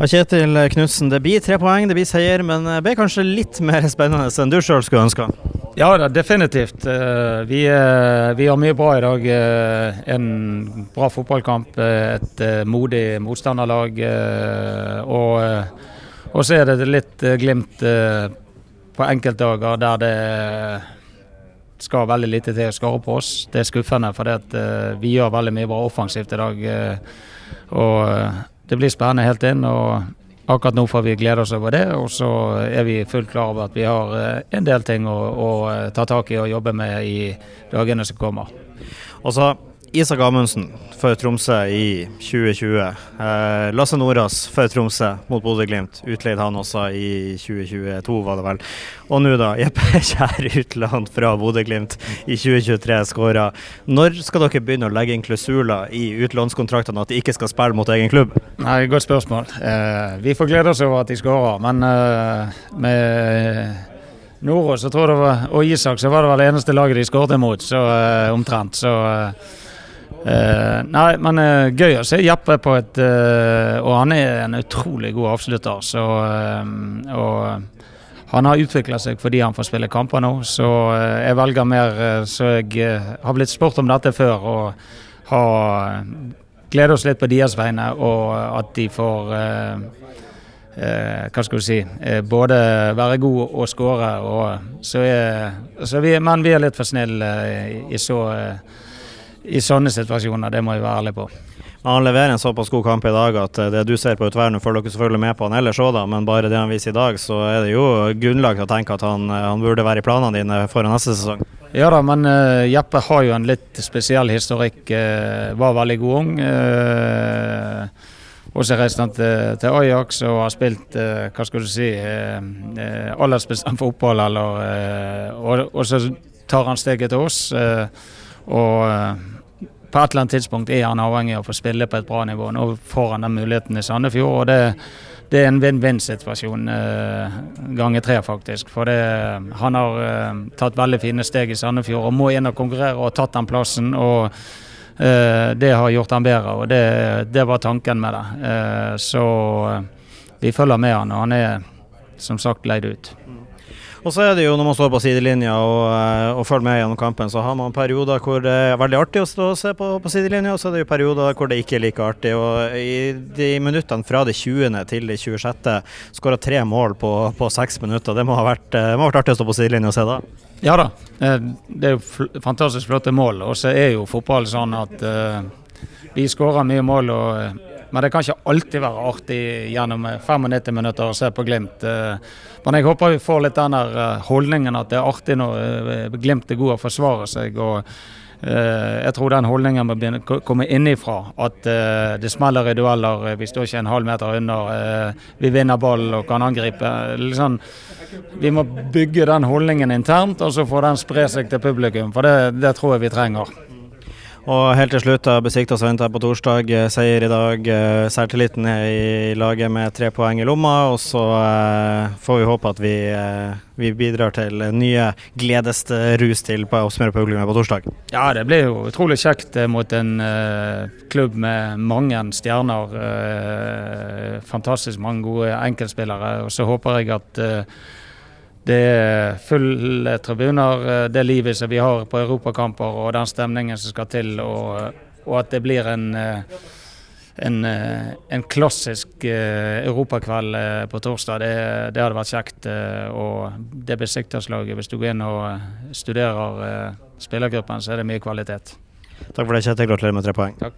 Ja, Kjetil Knutsen, det blir tre poeng, det blir seier, men det ble kanskje litt mer spennende enn du sjøl skulle ønska? Ja, da, definitivt. Eh, vi, eh, vi, har mye bra i dag. Eh, en bra fotballkamp, et modig motstanderlag. Og, og så er det litt glimt på enkeltdager der det skal veldig lite til å skare på oss. Det er skuffende, for vi gjør veldig mye bra offensivt i dag. Og det blir spennende helt inn. og Akkurat nå får vi glede oss over det, og så er vi fullt klar over at vi har eh, en del ting å, å eh, ta tak i og jobbe med i dagene som kommer. Og så Isak Amundsen for Tromsø i 2020. Eh, Lasse Nordås for Tromsø mot Bodø-Glimt. Utleid han også i 2022, var det vel. Og nå, da. Jeppe Kjær utland fra Bodø-Glimt i 2023 skåra. Når skal dere begynne å legge inn klausuler i utlånskontraktene at de ikke skal spille mot egen klubb? Nei, Godt spørsmål. Eh, vi får glede oss over at de skårer, men eh, med Nordås og Isak så var det vel det eneste laget de skåret imot, så eh, omtrent. Så eh, Uh, nei, men uh, gøy å se Jeppe på et uh, Og han er en utrolig god avslutter. Så, og han har utvikla seg fordi han får spille kamper nå. Så jeg velger mer Så jeg har blitt spurt om dette før og har gleder oss litt på deres vegne, og at de får hva skal du si både være god og skåre. Så, så vi, men vi er litt for snille i så i sånne situasjoner, det må jeg være ærlig på. Han leverer en såpass god kamp i dag at eh, det du ser på utover, nå følger dere selvfølgelig med på han ellers òg, men bare det han viser i dag, så er det jo grunnlag til å tenke at han, eh, han burde være i planene dine foran neste sesong. Ja da, men uh, Jeppe har jo en litt spesiell historikk. Uh, var veldig god ung. Uh, og så reiste han til, til, Ajax og har spilt hva skal du si, aldersbestemt fotball. Eller, og, og, så tar han steget til oss. Og på et eller annet tidspunkt er han avhengig av å få spille på et bra nivå. Nå får han den muligheten i Sandefjord, og det, det er en vinn-vinn-situasjon eh, ganger tre, faktisk. For det, han har eh, tatt veldig fine steg i Sandefjord og må inn og konkurrere og har tatt den plassen. og eh, Det har gjort han bedre, og det, det var tanken med det. Eh, så eh, vi følger med han, og han er som sagt leid ut. Og så er det jo når man står på sidelinja og, eh, og følger med gjennom kampen, så har man perioder hvor det er veldig artig å stå og se på, på sidelinja, og så er det jo perioder hvor det ikke er like artig. Og i de minuttene fra det 20. til det 26. skåra tre mål på, på seks minutter. Det må ha, vært, det må ha vært artig å stå på sidelinja og se da? Ja da, eh, det er jo fantastisk flotte mål. Og så er jo fotball sånn at uh, vi skårer mye mål. og men det kan ikke alltid være artig gjennom 95 minutter å se på Glimt. Eh, men jeg håper vi får litt den der eh, holdningen at det er artig når eh, Glimt er god å forsvare seg. og jeg tror den holdningen må komme innifra. At det smeller i dueller. Vi står ikke en halv meter under. vi vinner ball og kan angripe. Liksom, vi må bygge den holdningen internt, og så får den spre seg til publikum. For det, det tror jeg vi trenger. Og helt til slutt, Besiktas venter på torsdag. Eh, seier i dag. Særtilliten selvtilliten er i laget med tre poeng i lomma. Og så eh, får vi håpe at vi, vi bidrar til nye gledesrus til publikummet på torsdag. Ja, det blir jo utrolig kjekt mot en uh, klubb med mange stjerner. Uh, fantastisk mange gode enkeltspillere. Og så håper jeg at uh, det er fulle tribuner, eh, det livet som vi har på europakamper og den stemningen som skal til, og, og at det blir en, eh, en, eh, en klassisk europakveld på torsdag. Det, det, hadde vært kjekt. Og det besikterslaget, hvis du går inn og studerer spillergruppen, så er det mye kvalitet. Takk for det, Kjetil. Gratulerer med tre poeng. Takk.